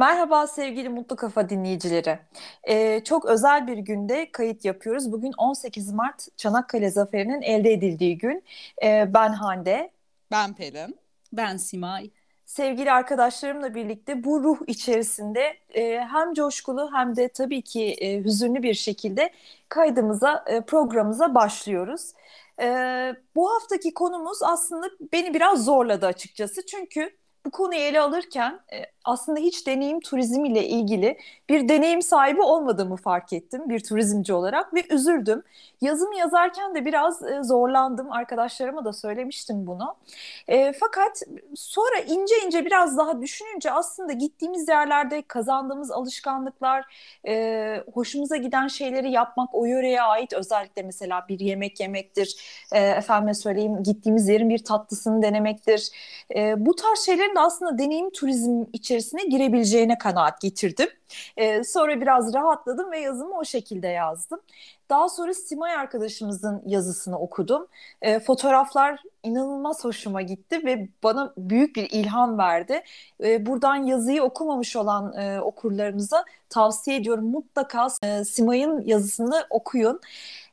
Merhaba sevgili Mutlu Kafa dinleyicileri. Ee, çok özel bir günde kayıt yapıyoruz. Bugün 18 Mart Çanakkale Zaferi'nin elde edildiği gün. Ee, ben Hande. Ben Pelin. Ben Simay. Sevgili arkadaşlarımla birlikte bu ruh içerisinde e, hem coşkulu hem de tabii ki e, hüzünlü bir şekilde kaydımıza, e, programımıza başlıyoruz. E, bu haftaki konumuz aslında beni biraz zorladı açıkçası. Çünkü bu konuyu ele alırken e, aslında hiç deneyim turizmi ile ilgili bir deneyim sahibi olmadığımı fark ettim bir turizmci olarak ve üzüldüm. Yazımı yazarken de biraz e, zorlandım. Arkadaşlarıma da söylemiştim bunu. E, fakat sonra ince ince biraz daha düşününce aslında gittiğimiz yerlerde kazandığımız alışkanlıklar, e, hoşumuza giden şeyleri yapmak o yöreye ait özellikle mesela bir yemek yemektir. E, efendime söyleyeyim gittiğimiz yerin bir tatlısını denemektir. E, bu tarz şeylerin de aslında deneyim turizm içerisinde içerisine girebileceğine kanaat getirdim. E, sonra biraz rahatladım ve yazımı o şekilde yazdım. Daha sonra Simay arkadaşımızın yazısını okudum. E, fotoğraflar inanılmaz hoşuma gitti ve bana büyük bir ilham verdi. E, buradan yazıyı okumamış olan e, okurlarımıza tavsiye ediyorum. Mutlaka e, Simay'ın yazısını okuyun.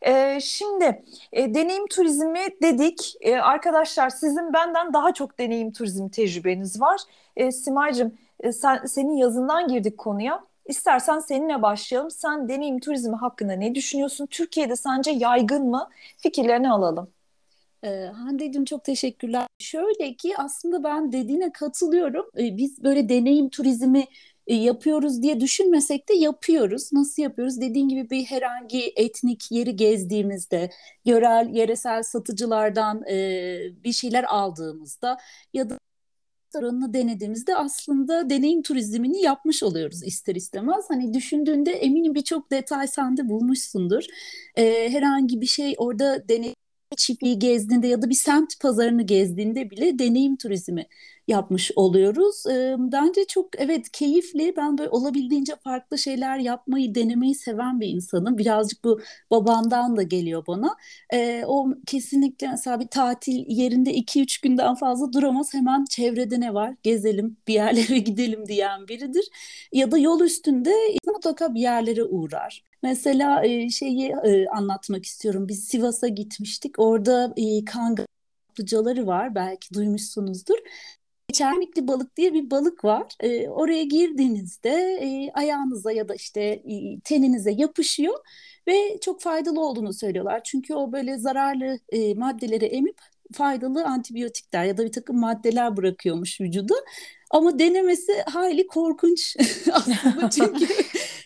E, şimdi e, deneyim turizmi dedik. E, arkadaşlar sizin benden daha çok deneyim turizmi tecrübeniz var. E, Simay'cığım e, sen, senin yazından girdik konuya. İstersen seninle başlayalım. Sen deneyim turizmi hakkında ne düşünüyorsun? Türkiye'de sence yaygın mı? Fikirlerini alalım. Ee, Hande'cim çok teşekkürler. Şöyle ki aslında ben dediğine katılıyorum. Ee, biz böyle deneyim turizmi e, yapıyoruz diye düşünmesek de yapıyoruz. Nasıl yapıyoruz? Dediğin gibi bir herhangi etnik yeri gezdiğimizde, yörel, yeresel satıcılardan e, bir şeyler aldığımızda ya da restoranını denediğimizde aslında deneyim turizmini yapmış oluyoruz ister istemez. Hani düşündüğünde eminim birçok detay sen de bulmuşsundur. Ee, herhangi bir şey orada deneyim çiftliği gezdiğinde ya da bir semt pazarını gezdiğinde bile deneyim turizmi yapmış oluyoruz. bence çok evet keyifli. Ben böyle olabildiğince farklı şeyler yapmayı, denemeyi seven bir insanım. Birazcık bu babamdan da geliyor bana. o kesinlikle mesela bir tatil yerinde 2-3 günden fazla duramaz. Hemen çevrede ne var? Gezelim, bir yerlere gidelim diyen biridir. Ya da yol üstünde mutlaka bir yerlere uğrar. Mesela şeyi anlatmak istiyorum. Biz Sivas'a gitmiştik. Orada e, kaplıcaları var. Belki duymuşsunuzdur. Çermikli balık diye bir balık var. E, oraya girdiğinizde e, ayağınıza ya da işte e, teninize yapışıyor ve çok faydalı olduğunu söylüyorlar. Çünkü o böyle zararlı e, maddeleri emip faydalı antibiyotikler ya da bir takım maddeler bırakıyormuş vücuda. Ama denemesi hayli korkunç aslında çünkü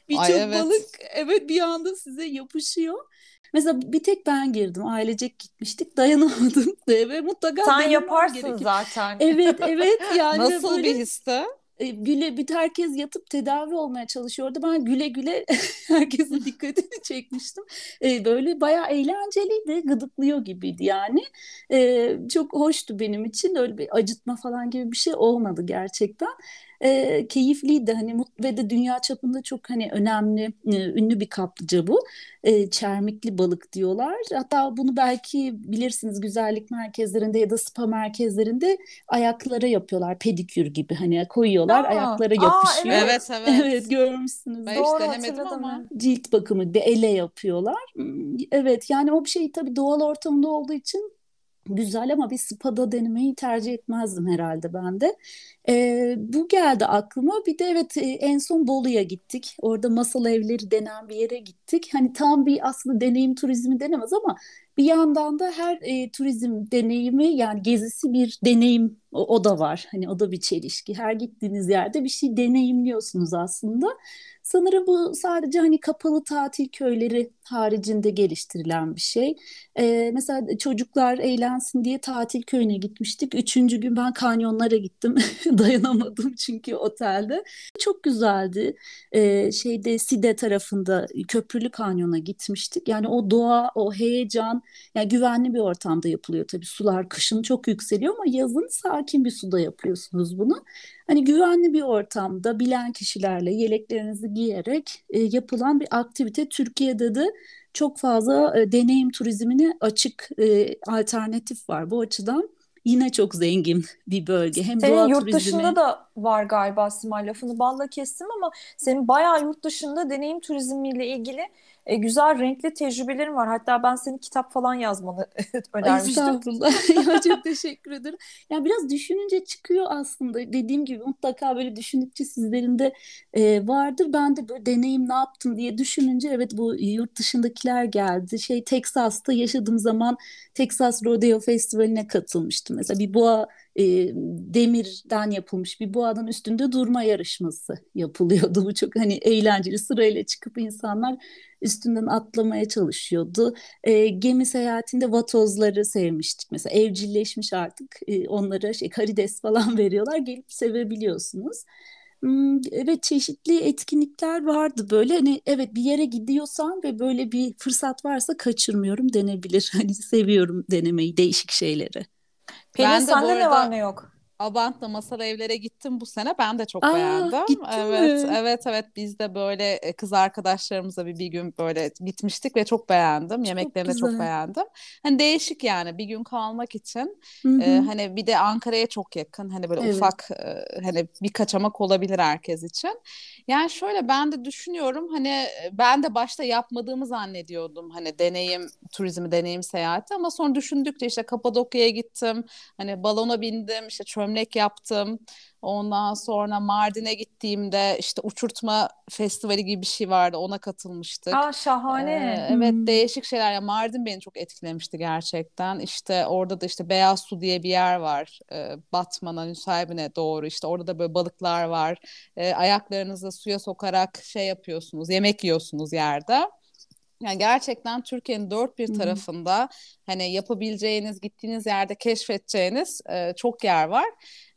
birçok evet. balık evet bir anda size yapışıyor. Mesela bir tek ben girdim. Ailecek gitmiştik. Dayanamadım ve mutlaka Sen yaparsın gerekiyor. zaten. Evet evet yani Nasıl böyle, bir histi? E, güle bir herkes yatıp tedavi olmaya çalışıyordu. Ben güle güle herkesin dikkatini çekmiştim. E, böyle bayağı eğlenceliydi, gıdıklıyor gibiydi yani. E, çok hoştu benim için. Öyle bir acıtma falan gibi bir şey olmadı gerçekten e, keyifliydi. Hani ve de dünya çapında çok hani önemli, e, ünlü bir kaplıca bu. E, çermikli balık diyorlar. Hatta bunu belki bilirsiniz güzellik merkezlerinde ya da spa merkezlerinde ayaklara yapıyorlar. Pedikür gibi hani koyuyorlar, aa, ayaklara yapışıyor. Aa, evet. evet evet. evet görmüşsünüz. Ben Doğru, hiç denemedim ama. Cilt bakımı bir ele yapıyorlar. Hmm, evet yani o bir şey tabii doğal ortamda olduğu için güzel ama bir spada denemeyi tercih etmezdim herhalde ben de. E, bu geldi aklıma. Bir de evet en son Bolu'ya gittik. Orada masal evleri denen bir yere gittik. Hani tam bir aslında deneyim turizmi denemez ama bir yandan da her e, turizm deneyimi yani gezisi bir deneyim o, o da var. Hani o da bir çelişki. Her gittiğiniz yerde bir şey deneyimliyorsunuz aslında. Sanırım bu sadece hani kapalı tatil köyleri haricinde geliştirilen bir şey. Ee, mesela çocuklar eğlensin diye tatil köyüne gitmiştik. Üçüncü gün ben kanyonlara gittim. Dayanamadım çünkü otelde. Çok güzeldi. Ee, şeyde Side tarafında Köprülü Kanyon'a gitmiştik. Yani o doğa, o heyecan, yani güvenli bir ortamda yapılıyor tabii. Sular kışın çok yükseliyor ama yazın sakin bir suda yapıyorsunuz bunu. Hani güvenli bir ortamda bilen kişilerle yeleklerinizi giyerek e, yapılan bir aktivite Türkiye'de de çok fazla e, deneyim turizmine açık e, alternatif var. Bu açıdan yine çok zengin bir bölge. Hem senin doğa yurt turizmi. dışında da var galiba Simay lafını balla kestim ama senin bayağı yurt dışında deneyim turizmiyle ilgili e, güzel renkli tecrübelerin var. Hatta ben senin kitap falan yazmanı önermiştim. Estağfurullah. ya çok teşekkür ederim. Ya biraz düşününce çıkıyor aslında. Dediğim gibi mutlaka böyle düşündükçe sizlerin de e, vardır. Ben de böyle deneyim ne yaptım diye düşününce evet bu yurt dışındakiler geldi. Şey Texas'ta yaşadığım zaman Texas Rodeo Festivali'ne katılmıştım. Mesela bir boğa e, demirden yapılmış bir boğadan üstünde durma yarışması yapılıyordu. Bu çok hani eğlenceli sırayla çıkıp insanlar üstünden atlamaya çalışıyordu. E, gemi seyahatinde vatozları sevmiştik. Mesela evcilleşmiş artık e, onlara şey karides falan veriyorlar gelip sevebiliyorsunuz. Hmm, Evet çeşitli etkinlikler vardı böyle hani evet bir yere gidiyorsam ve böyle bir fırsat varsa kaçırmıyorum denebilir. Hani seviyorum denemeyi değişik şeyleri. Pelin Ben de sende ne var arada ne yok? Abant'la masal evlere gittim bu sene. Ben de çok Aa beğendim. Evet, mi? evet, evet. Biz de böyle e, kız arkadaşlarımızla bir, bir gün böyle gitmiştik ve çok beğendim. Çok Yemeklerini de çok güzel. beğendim. Hani değişik yani bir gün kalmak için. E, hani bir de Ankara'ya çok yakın. Hani böyle Evet. ufak e, hani bir kaçamak olabilir herkes için. Yani şöyle ben de düşünüyorum hani e, ben de başta yapmadığımı zannediyordum. Hani deneyim turizmi, deneyim seyahati ama sonra düşündükçe işte Kapadokya'ya gittim. Hani balona bindim, işte çömlek yaptım. Ondan sonra Mardin'e gittiğimde işte uçurtma festivali gibi bir şey vardı. Ona katılmıştık. Aa Ee, şahane. evet Hmm. değişik şeyler. Ya Mardin beni çok etkilemişti gerçekten. İşte orada da işte Beyaz Su diye bir yer var. Ee, Batman'a, Nusaybin'e doğru. İşte orada da böyle balıklar var. Ee, ayaklarınızı suya sokarak şey yapıyorsunuz, yemek yiyorsunuz yerde. Yani gerçekten Türkiye'nin dört bir tarafında hani yapabileceğiniz, gittiğiniz yerde keşfedeceğiniz e, çok yer var.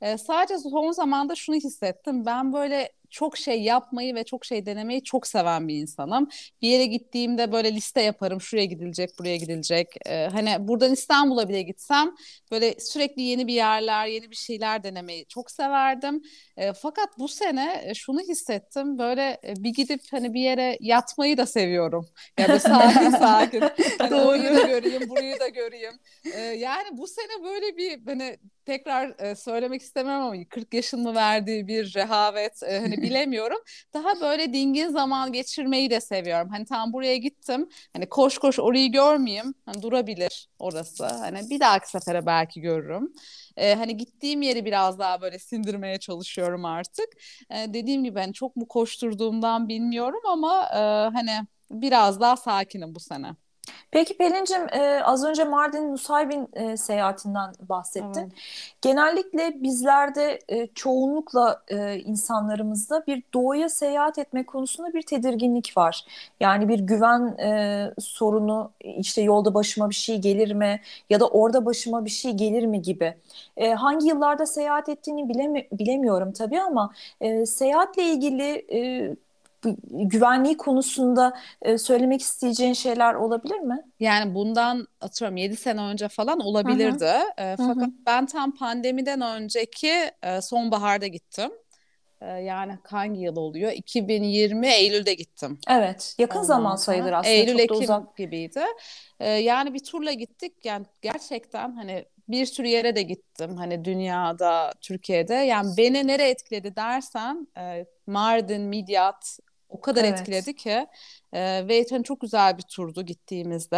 E, sadece son zamanda şunu hissettim. Ben böyle çok şey yapmayı ve çok şey denemeyi çok seven bir insanım. Bir yere gittiğimde böyle liste yaparım. Şuraya gidilecek, buraya gidilecek. E, hani buradan İstanbul'a bile gitsem böyle sürekli yeni bir yerler, yeni bir şeyler denemeyi çok severdim. E, fakat bu sene e, şunu hissettim. Böyle e, bir gidip hani bir yere yatmayı da seviyorum. Ya böyle sakin sakin. Hani orayı da Doğru. göreyim, burayı da göreyim. Ee, yani bu sene böyle bir hani tekrar e, söylemek istemem ama 40 yaşın mı verdiği bir rehavet e, hani bilemiyorum. Daha böyle dingin zaman geçirmeyi de seviyorum. Hani tam buraya gittim. Hani koş koş orayı görmeyeyim. Hani durabilir orası. Hani bir dahaki sefere belki görürüm. Ee, hani gittiğim yeri biraz daha böyle sindirmeye çalışıyorum artık. Ee, dediğim gibi hani çok mu koşturduğumdan bilmiyorum ama e, hani biraz daha sakinim bu sene. Peki Pelin'cim e, az önce Mardin Nusaybin e, seyahatinden bahsettin. Evet. Genellikle bizlerde e, çoğunlukla e, insanlarımızda bir doğuya seyahat etme konusunda bir tedirginlik var. Yani bir güven e, sorunu işte yolda başıma bir şey gelir mi ya da orada başıma bir şey gelir mi gibi. E, hangi yıllarda seyahat ettiğini bilemi bilemiyorum tabii ama e, seyahatle ilgili e, güvenliği konusunda e, söylemek isteyeceğin şeyler olabilir mi? Yani bundan atıyorum 7 sene önce falan Hı hı, olabilirdi. E, hı fakat hı. ben tam pandemiden önceki e, sonbaharda gittim. E, yani hangi yıl oluyor? 2020 Eylül'de gittim. Evet, yakın Ondan zaman sayılır aslında Eylül Ekim uzak. gibiydi. E, yani bir turla gittik. Yani gerçekten hani bir sürü yere de gittim. Hani dünyada, Türkiye'de. Yani beni nereye etkiledi dersen e, Mardin, Midyat o kadar Evet. etkiledi ki e, ve hani çok güzel bir turdu gittiğimizde.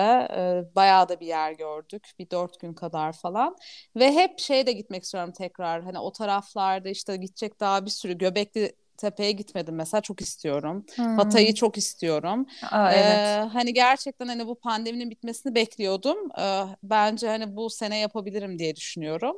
E, bayağı da bir yer gördük. Bir dört gün kadar falan. Ve hep şeye de gitmek istiyorum tekrar. Hani o taraflarda işte gidecek daha bir sürü Göbekli Tepe'ye gitmedim mesela çok istiyorum. Hatay'ı Hmm. çok istiyorum. Aa, Ee, evet. hani gerçekten hani bu pandeminin bitmesini bekliyordum. Ee, bence hani bu sene yapabilirim diye düşünüyorum.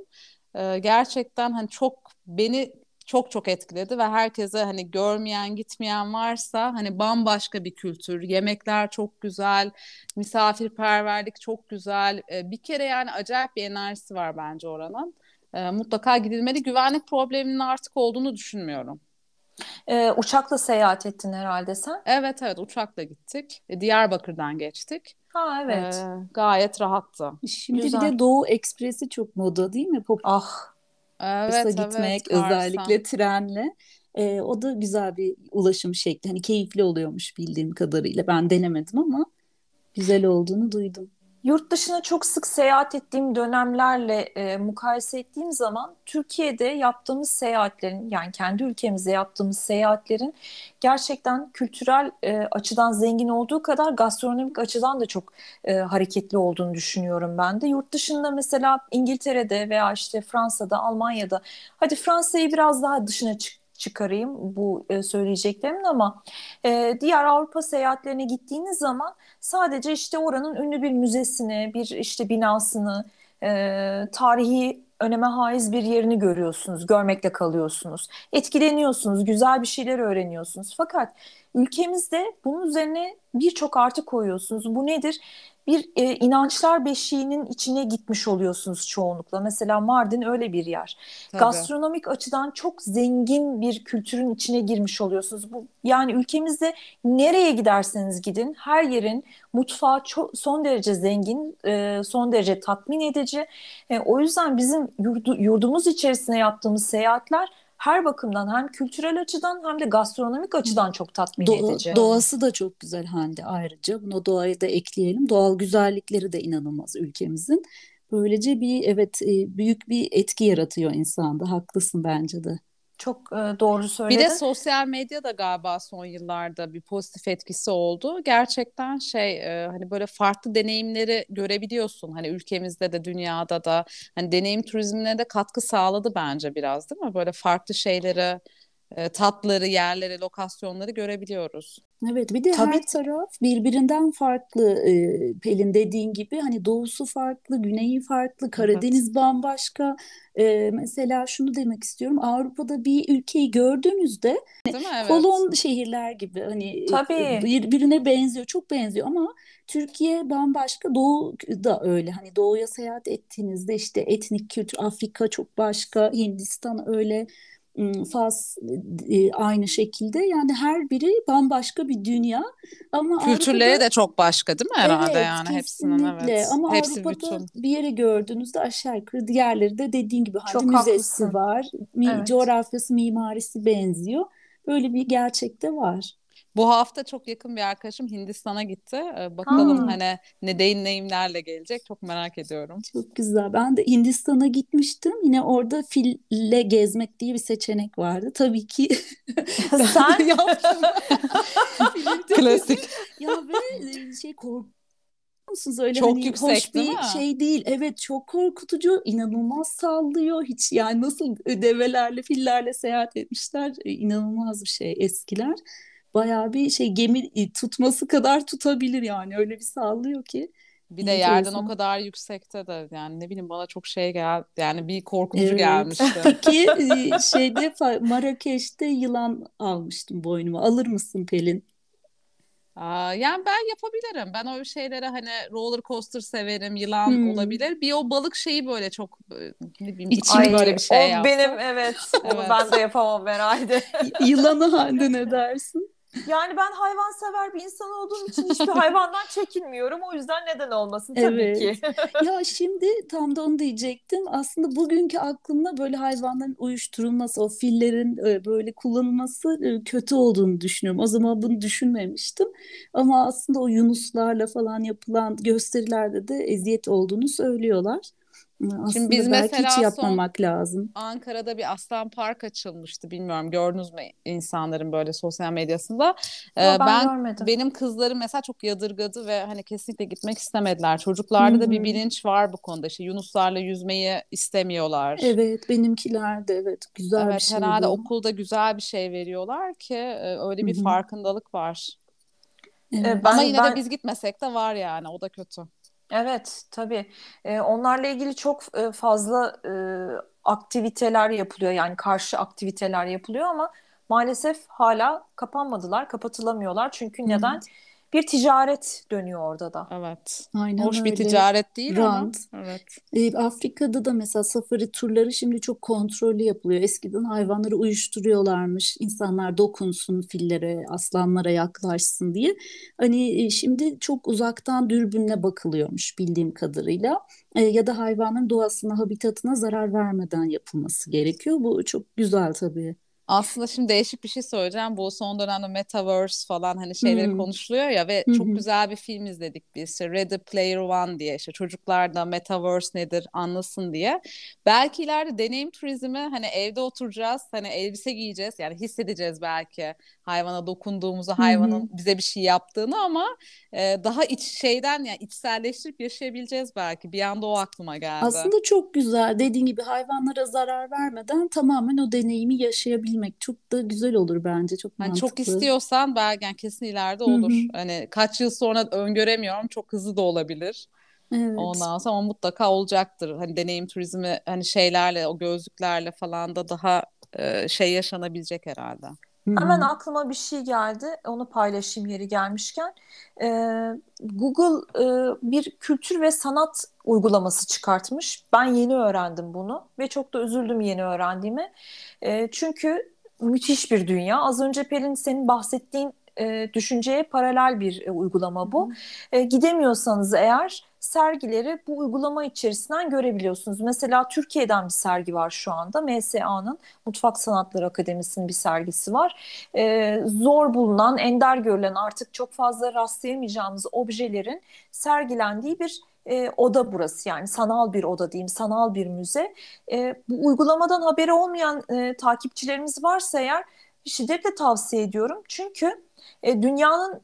Ee, gerçekten hani çok beni çok çok etkiledi ve herkese hani görmeyen gitmeyen varsa hani bambaşka bir kültür. Yemekler çok güzel, misafirperverlik çok güzel. Ee, bir kere yani acayip bir enerjisi var bence oranın. Ee, mutlaka gidilmeli. Güvenlik probleminin artık olduğunu düşünmüyorum. Ee, uçakla seyahat ettin herhalde sen. Evet evet uçakla gittik. E, Diyarbakır'dan geçtik. Ha Ee, evet. gayet rahattı. Şimdi bir Güzel. de Doğu Ekspresi çok moda değil mi? Ah Kars'a Evet evet gitmek Kars'a. özellikle trenle. Ee, o da güzel bir ulaşım şekli. Hani keyifli oluyormuş bildiğim kadarıyla. Ben denemedim ama güzel olduğunu duydum. Yurt dışına çok sık seyahat ettiğim dönemlerle e, mukayese ettiğim zaman Türkiye'de yaptığımız seyahatlerin yani kendi ülkemize yaptığımız seyahatlerin gerçekten kültürel e, açıdan zengin olduğu kadar gastronomik açıdan da çok e, hareketli olduğunu düşünüyorum ben de. Yurt dışında mesela İngiltere'de veya işte Fransa'da, Almanya'da hadi Fransa'yı biraz daha dışına çık çıkarayım bu e, söyleyeceklerimin ama e, diğer Avrupa seyahatlerine gittiğiniz zaman sadece işte oranın ünlü bir müzesini, bir işte binasını, e, tarihi öneme haiz bir yerini görüyorsunuz, görmekle kalıyorsunuz. Etkileniyorsunuz, güzel bir şeyler öğreniyorsunuz. Fakat ülkemizde bunun üzerine birçok artı koyuyorsunuz. Bu nedir? Bir e, inançlar beşiğinin içine gitmiş oluyorsunuz çoğunlukla. Mesela Mardin öyle bir yer. Tabii. Gastronomik açıdan çok zengin bir kültürün içine girmiş oluyorsunuz. Bu yani ülkemizde nereye giderseniz gidin her yerin mutfağı çok, son derece zengin, e, son derece tatmin edici. E, o yüzden bizim yurdu, yurdumuz içerisine yaptığımız seyahatler her bakımdan hem kültürel açıdan hem de gastronomik açıdan çok tatmin Do- edici. Doğası da çok güzel Hande ayrıca. Bunu doğayı da ekleyelim. Doğal güzellikleri de inanılmaz ülkemizin. Böylece bir evet büyük bir etki yaratıyor insanda. Haklısın bence de. Çok e, doğru söyledin. Bir de sosyal medya da galiba son yıllarda bir pozitif etkisi oldu. Gerçekten şey e, hani böyle farklı deneyimleri görebiliyorsun. Hani ülkemizde de dünyada da hani deneyim turizmine de katkı sağladı bence biraz değil mi? Böyle farklı şeyleri e, tatları, yerleri, lokasyonları görebiliyoruz. Evet bir de Tabii. her taraf birbirinden farklı e, Pelin dediğin gibi hani doğusu farklı, güneyi farklı, Karadeniz evet. bambaşka. E, mesela şunu demek istiyorum Avrupa'da bir ülkeyi gördüğünüzde evet. kolon şehirler gibi hani Tabii. birbirine benziyor, çok benziyor ama Türkiye bambaşka, Doğu da öyle. Hani doğuya seyahat ettiğinizde işte etnik kültür, Afrika çok başka, Hindistan öyle. Fas aynı şekilde yani her biri bambaşka bir dünya ama kültürleri Avrupa'da, de çok başka değil mi herhalde evet, yani hepsinin evet. Ama Hepsi Avrupa'da bütün. bir yere gördüğünüzde aşağı yukarı diğerleri de dediğin gibi çok müzesi haklısın. var. Mi, evet. Coğrafyası, mimarisi benziyor. Böyle bir gerçekte var. Bu hafta çok yakın bir arkadaşım Hindistan'a gitti. Ee, bakalım ha. hani ne deneyimlerle gelecek çok merak ediyorum. Çok güzel. Ben de Hindistan'a gitmiştim. Yine orada fille gezmek diye bir seçenek vardı. Tabii ki sen yaptın. Klasik. ya ve e, şey kork musunuz öyle çok hani yüksek hoş değil bir mi? şey değil. Evet çok korkutucu, inanılmaz sallıyor. Hiç yani nasıl develerle, fillerle seyahat etmişler. E, inanılmaz bir şey eskiler bayağı bir şey gemi e, tutması kadar tutabilir yani öyle bir sallıyor ki. Bir de yerden o kadar yüksekte de yani ne bileyim bana çok şey geldi yani bir korkutucu evet. gelmişti. Peki e, şeyde Marrakeş'te yılan almıştım boynuma alır mısın Pelin? Aa, yani ben yapabilirim. Ben o şeylere hani roller coaster severim, yılan hmm. olabilir. Bir o balık şeyi böyle çok ne bileyim içim Ay, böyle bir şey o yaptı. Benim evet, evet. Onu ben de yapamam herhalde. Yılanı halde ne dersin? Yani ben hayvan sever bir insan olduğum için hiçbir hayvandan çekinmiyorum. O yüzden neden olmasın tabii evet. ki. ya şimdi tam da onu diyecektim. Aslında bugünkü aklımda böyle hayvanların uyuşturulması, o fillerin e, böyle kullanılması e, kötü olduğunu düşünüyorum. O zaman bunu düşünmemiştim. Ama aslında o yunuslarla falan yapılan gösterilerde de eziyet olduğunu söylüyorlar. Aslında Şimdi biz belki mesela hiç yapmamak son lazım. Ankara'da bir aslan park açılmıştı. Bilmiyorum gördünüz mü insanların böyle sosyal medyasında. Ee, ben, ben görmedim. benim kızlarım mesela çok yadırgadı ve hani kesinlikle gitmek istemediler. Çocuklarda Hı-hı. da bir bilinç var bu konuda. İşte yunuslarla yüzmeyi istemiyorlar. Evet, benimkiler de evet güzel evet, bir şey. herhalde bu. okulda güzel bir şey veriyorlar ki e, öyle bir Hı-hı. farkındalık var. Evet, ben, Ama yine ben... de biz gitmesek de var yani o da kötü. Evet, tabii. Ee, onlarla ilgili çok e, fazla e, aktiviteler yapılıyor. Yani karşı aktiviteler yapılıyor ama maalesef hala kapanmadılar, kapatılamıyorlar. Çünkü neden? Hı bir ticaret dönüyor orada da. Evet. Aynen Hoş öyle. bir ticaret değil Rant. ama. Evet. Ee, Afrika'da da mesela safari turları şimdi çok kontrollü yapılıyor. Eskiden hayvanları uyuşturuyorlarmış. İnsanlar dokunsun fillere, aslanlara yaklaşsın diye. Hani e, şimdi çok uzaktan dürbünle bakılıyormuş bildiğim kadarıyla. E, ya da hayvanın doğasına, habitatına zarar vermeden yapılması gerekiyor. Bu çok güzel tabii. Aslında şimdi değişik bir şey söyleyeceğim. Bu son dönemde Metaverse falan hani şeyleri Hmm. konuşuluyor ya ve Hı çok güzel bir film izledik biz. İşte Ready Player One diye işte çocuklar da Metaverse nedir anlasın diye. Belki ileride deneyim turizmi hani evde oturacağız hani elbise giyeceğiz yani hissedeceğiz belki hayvana dokunduğumuzu hayvanın bize bir şey yaptığını ama e, daha iç şeyden yani içselleştirip yaşayabileceğiz belki. Bir anda o aklıma geldi. Aslında çok güzel. Dediğin gibi hayvanlara zarar vermeden tamamen o deneyimi yaşayabilmek çok da güzel olur bence. Çok Hani mantıklı. çok istiyorsan belki yani kesin ileride olur. hı. Hani kaç yıl sonra öngöremiyorum. Çok hızlı da olabilir. Evet. Ondan sonra ama mutlaka olacaktır. Hani deneyim turizmi hani şeylerle o gözlüklerle falan da daha e, şey yaşanabilecek herhalde. Hı Hemen hı. aklıma bir şey geldi. Onu paylaşayım yeri gelmişken. Ee, Google e, bir kültür ve sanat uygulaması çıkartmış. Ben yeni öğrendim bunu ve çok da üzüldüm yeni öğrendiğime. E, çünkü müthiş bir dünya. Az önce Pelin senin bahsettiğin e, düşünceye paralel bir e, uygulama bu. E, gidemiyorsanız eğer sergileri bu uygulama içerisinden görebiliyorsunuz. Mesela Türkiye'den bir sergi var şu anda. MSA'nın Mutfak Sanatları Akademisi'nin bir sergisi var. E, zor bulunan, ender görülen artık çok fazla rastlayamayacağımız objelerin sergilendiği bir e, oda burası. Yani sanal bir oda diyeyim, sanal bir müze. E, bu uygulamadan haberi olmayan e, takipçilerimiz varsa eğer şiddetle tavsiye ediyorum. Çünkü e, dünyanın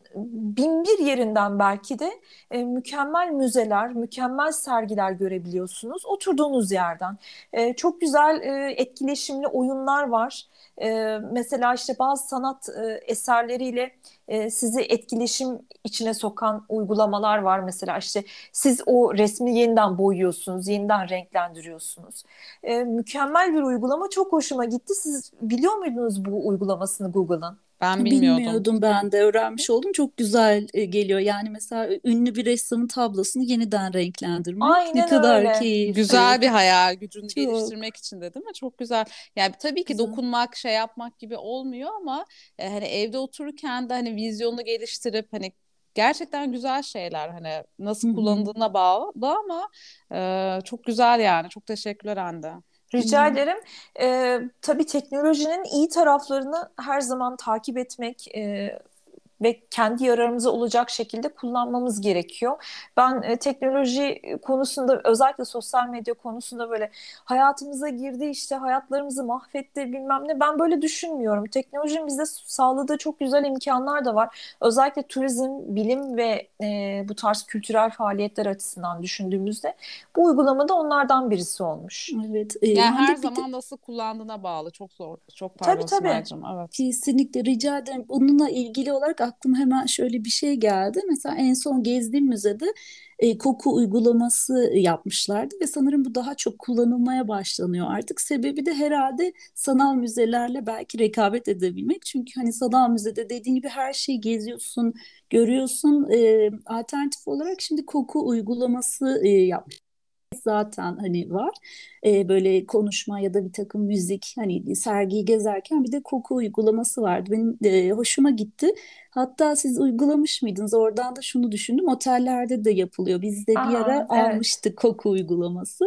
bin bir yerinden belki de e, mükemmel müzeler, mükemmel sergiler görebiliyorsunuz oturduğunuz yerden. E, çok güzel e, etkileşimli oyunlar var. E, mesela işte bazı sanat e, eserleriyle e, sizi etkileşim içine sokan uygulamalar var. Mesela işte siz o resmi yeniden boyuyorsunuz, yeniden renklendiriyorsunuz. E, mükemmel bir uygulama, çok hoşuma gitti. Siz biliyor muydunuz bu uygulamasını Google'ın? Ben bilmiyordum. Bilmiyordum ben de öğrenmiş oldum. Çok güzel e, geliyor. Yani mesela ünlü bir ressamın tablosunu yeniden renklendirmek ne Aynen kadar öyle. keyifli. Güzel bir hayal gücünü Çok. geliştirmek için de değil mi? Çok güzel. Yani tabii ki Güzel. dokunmak, şey yapmak gibi olmuyor ama e, hani evde otururken de hani vizyonunu geliştirip hani gerçekten güzel şeyler hani nasıl kullanıldığına bağlı ama e, çok güzel yani. Çok teşekkürler Hande. Rica Hı. ederim. Ee, tabii teknolojinin iyi taraflarını her zaman takip etmek e, ve kendi yararımıza olacak şekilde kullanmamız gerekiyor. Ben e, teknoloji konusunda özellikle sosyal medya konusunda böyle hayatımıza girdi işte hayatlarımızı mahvetti bilmem ne ben böyle düşünmüyorum. Teknolojinin bize sağladığı çok güzel imkanlar da var. Özellikle turizm, bilim ve e, bu tarz kültürel faaliyetler açısından düşündüğümüzde bu uygulama da onlardan birisi olmuş. Evet. E, Yani her bir de- zaman nasıl kullandığına bağlı. Çok zor. Çok Tabii, pardon tabii. Sıma'cığım. Evet. Kesinlikle rica ederim. Bununla ilgili olarak aklıma hemen şöyle bir şey geldi. Mesela en son gezdiğim müzede e, koku uygulaması yapmışlardı ve sanırım bu daha çok kullanılmaya başlanıyor artık. Sebebi de herhalde sanal müzelerle belki rekabet edebilmek. Çünkü hani sanal müzede dediğin gibi her şeyi geziyorsun, görüyorsun. E, alternatif olarak şimdi koku uygulaması e, yapmış zaten hani var. Ee, böyle konuşma ya da bir takım müzik hani sergiyi gezerken bir de koku uygulaması vardı. Benim e, hoşuma gitti. Hatta siz uygulamış mıydınız? Oradan da şunu düşündüm. Otellerde de yapılıyor. Biz de bir Aa, ara evet. almıştık koku uygulaması.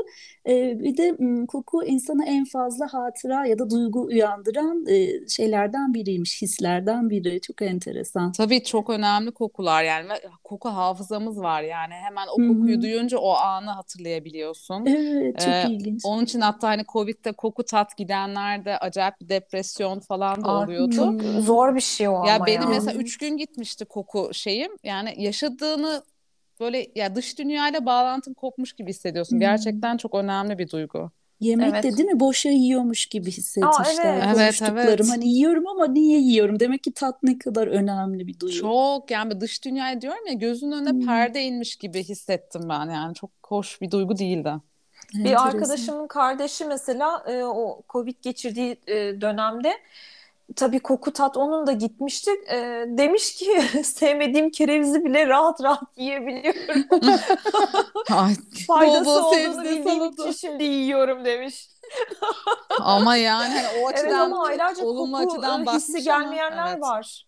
Ee, bir de koku insana en fazla hatıra ya da duygu uyandıran e, şeylerden biriymiş, hislerden biri. Çok enteresan. Tabii çok önemli kokular yani ve koku hafızamız var yani hemen o kokuyu hı. duyunca o anı hatırlayabiliyorsun. Evet, çok Ee, ilginç. Onun için hatta hani Covid'de koku tat gidenlerde acayip bir depresyon falan da oluyordu. çok zor bir şey o Ya ama benim ya. mesela Evet. Üç gün gitmişti koku şeyim. Yani yaşadığını böyle ya dış dünyayla bağlantın kopmuş gibi hissediyorsun. Hmm. Gerçekten çok önemli bir duygu. Yemek de Evet. değil mi? Boşa yiyormuş gibi hissetmişler evet. Evet, konuştuklarım. evet. Hani yiyorum ama niye yiyorum? Demek ki tat ne kadar önemli bir duygu. Çok yani dış dünyayı diyorum ya gözünün önüne Hmm. perde inmiş gibi hissettim ben yani. Çok hoş bir duygu değildi. Bir arkadaşımın kardeşi mesela e, o Covid geçirdiği e, dönemde tabii koku tat onun da gitmişti. E, demiş ki sevmediğim kerevizi bile rahat rahat yiyebiliyorum. Ay, Faydası bol bol olduğunu bildiğim için şimdi yiyorum demiş. Ama yani hani o Evet açıdan ama aylarca olumlu koku açıdan hissi gelmeyenler evet. var.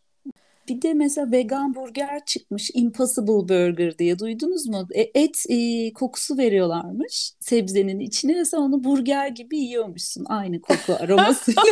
Bir de mesela vegan burger çıkmış. Impossible Burger diye duydunuz mu? E, et e, kokusu veriyorlarmış sebzenin içine ve sen onu burger gibi yiyormuşsun. Aynı koku aromasıyla.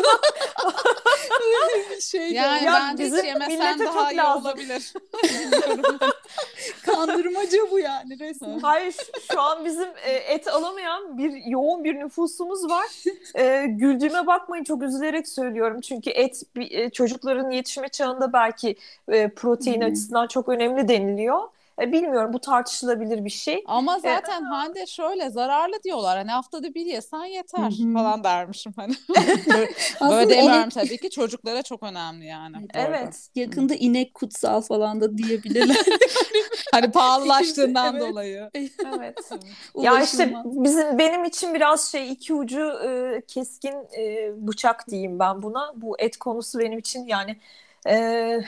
şey Yani Ya bence bizim hiç yemesen millete daha çok iyi lazım. olabilir. kandırmaca bu yani resmen. Hayır şu- şu an bizim e, et alamayan bir yoğun bir nüfusumuz var. E, güldüğüme bakmayın çok üzülerek söylüyorum. Çünkü et e, çocukların yetişme çağında belki e, protein hı. açısından çok önemli deniliyor. E, bilmiyorum bu tartışılabilir bir şey. Ama zaten Hande şöyle zararlı diyorlar. Hani haftada bir yesen yeter Hı hı. falan dermişim hani. Böyle demiyorum inek- tabii ki çocuklara çok önemli yani. Evet. Yakında inek kutsal falan da diyebilirler. Hani pahalılaştığından Evet. dolayı. Evet. Ya işte bizim benim için biraz şey iki ucu e, keskin e, bıçak diyeyim ben buna. Bu et konusu benim için yani e,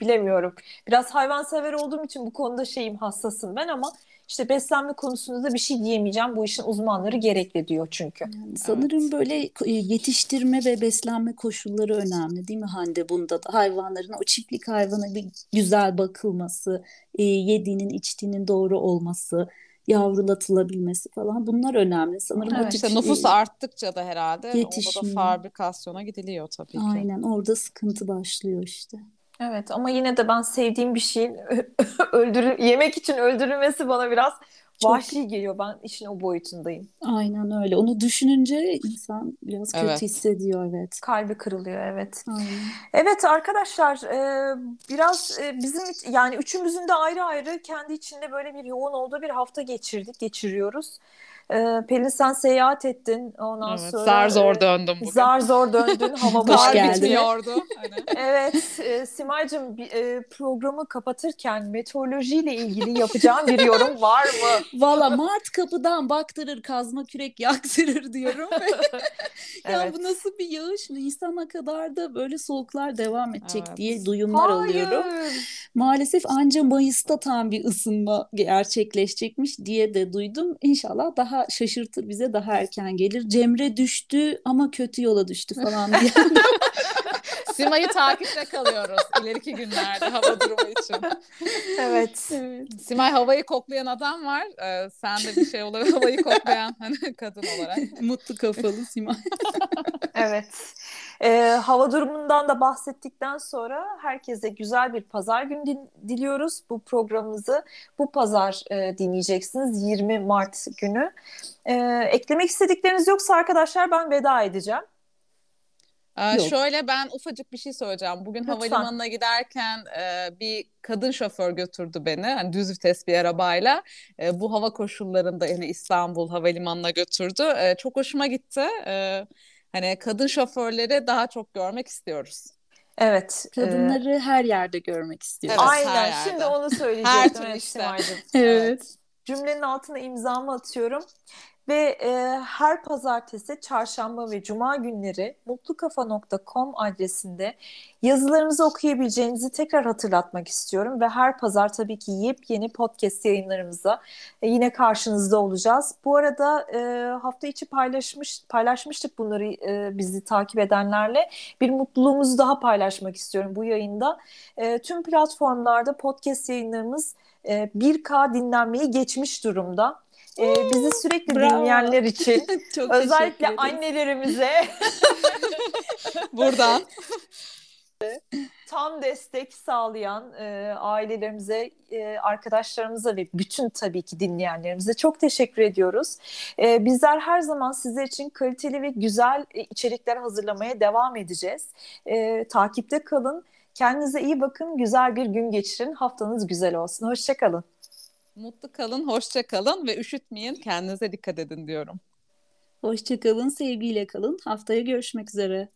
bilemiyorum. Biraz hayvansever olduğum için bu konuda şeyim hassasım ben ama işte beslenme konusunda da bir şey diyemeyeceğim. Bu işin uzmanları gerekli diyor çünkü. Yani sanırım böyle e, yetiştirme ve beslenme koşulları önemli değil mi Hande bunda da hayvanların o çiftlik hayvana bir güzel bakılması, e, yediğinin içtiğinin doğru olması, yavrulatılabilmesi falan bunlar önemli. Sanırım o Evet, İşte nüfus arttıkça da herhalde orada da fabrikasyona gidiliyor tabii ki. aynen orada sıkıntı başlıyor işte. Evet ama yine de ben sevdiğim bir şeyin öldürü yemek için öldürülmesi bana biraz Çok- vahşi geliyor. Ben işin o boyutundayım. Aynen öyle. Onu düşününce insan biraz kötü Evet. hissediyor evet. Kalbi kırılıyor evet. Aynen. Evet arkadaşlar e, biraz e, bizim yani üçümüzün de ayrı ayrı kendi içinde böyle bir yoğun olduğu bir hafta geçirdik, geçiriyoruz. E, Pelin sen seyahat ettin ondan Evet, sonra zar zor e, döndüm bugün. zar zor döndün hava Hoş geldin. bitmiyordu. Hani. Evet e, Simay'cığım e, programı kapatırken meteorolojiyle ilgili yapacağım bir yorum var mı? Valla Mart kapıdan baktırır kazma kürek yaktırır diyorum. ya Evet. bu nasıl bir yağış? Nisan'a kadar da böyle soğuklar devam edecek Evet. diye duyumlar alıyorum. Hayır. Maalesef anca Mayıs'ta tam bir ısınma gerçekleşecekmiş diye de duydum. İnşallah daha şaşırtır bize daha erken gelir. Cemre düştü ama kötü yola düştü falan diye. Sima'yı takipte kalıyoruz ileriki günlerde hava durumu için. Evet. Evet. Simay havayı koklayan adam var. Ee, sen de bir şey olarak havayı koklayan hani kadın olarak. Mutlu kafalı Simay. Evet. Ee, hava durumundan da bahsettikten sonra herkese güzel bir pazar günü din- diliyoruz. Bu programımızı bu pazar e, dinleyeceksiniz 20 Mart günü. Ee, eklemek istedikleriniz yoksa arkadaşlar ben veda edeceğim. Ee, Yok. şöyle ben ufacık bir şey söyleyeceğim. Bugün Lütfen. havalimanına giderken e, bir kadın şoför götürdü beni. Hani düz vites bir arabayla. E, bu hava koşullarında yani İstanbul havalimanına götürdü. E, çok hoşuma gitti. E, hani kadın şoförleri daha çok görmek istiyoruz. Evet. e, Kadınları her yerde görmek istiyorum. Evet, aynen. her yerde. Şimdi onu söyleyecektim. Her türlü evet, işte. Simay'cığım. Evet. Cümlenin altına imzamı atıyorum. Ve e, her pazartesi, çarşamba ve cuma günleri mutlukafa.com adresinde yazılarımızı okuyabileceğinizi tekrar hatırlatmak istiyorum. Ve her pazar tabii ki yepyeni podcast yayınlarımıza e, yine karşınızda olacağız. Bu arada e, hafta içi paylaşmış paylaşmıştık bunları e, bizi takip edenlerle. Bir mutluluğumuzu daha paylaşmak istiyorum bu yayında. E, tüm platformlarda podcast yayınlarımız e, 1K dinlenmeyi geçmiş durumda. E, bizi sürekli Bravo. dinleyenler için Çok özellikle annelerimize Buradan tam destek sağlayan e, ailelerimize, e, arkadaşlarımıza ve bütün tabii ki dinleyenlerimize çok teşekkür ediyoruz. E, bizler her zaman sizler için kaliteli ve güzel e, içerikler hazırlamaya devam edeceğiz. E, takipte kalın. Kendinize iyi bakın. Güzel bir gün geçirin. Haftanız güzel olsun. Hoşçakalın. mutlu kalın, hoşça kalın ve üşütmeyin. Kendinize dikkat edin diyorum. Hoşçakalın, sevgiyle kalın. Haftaya görüşmek üzere.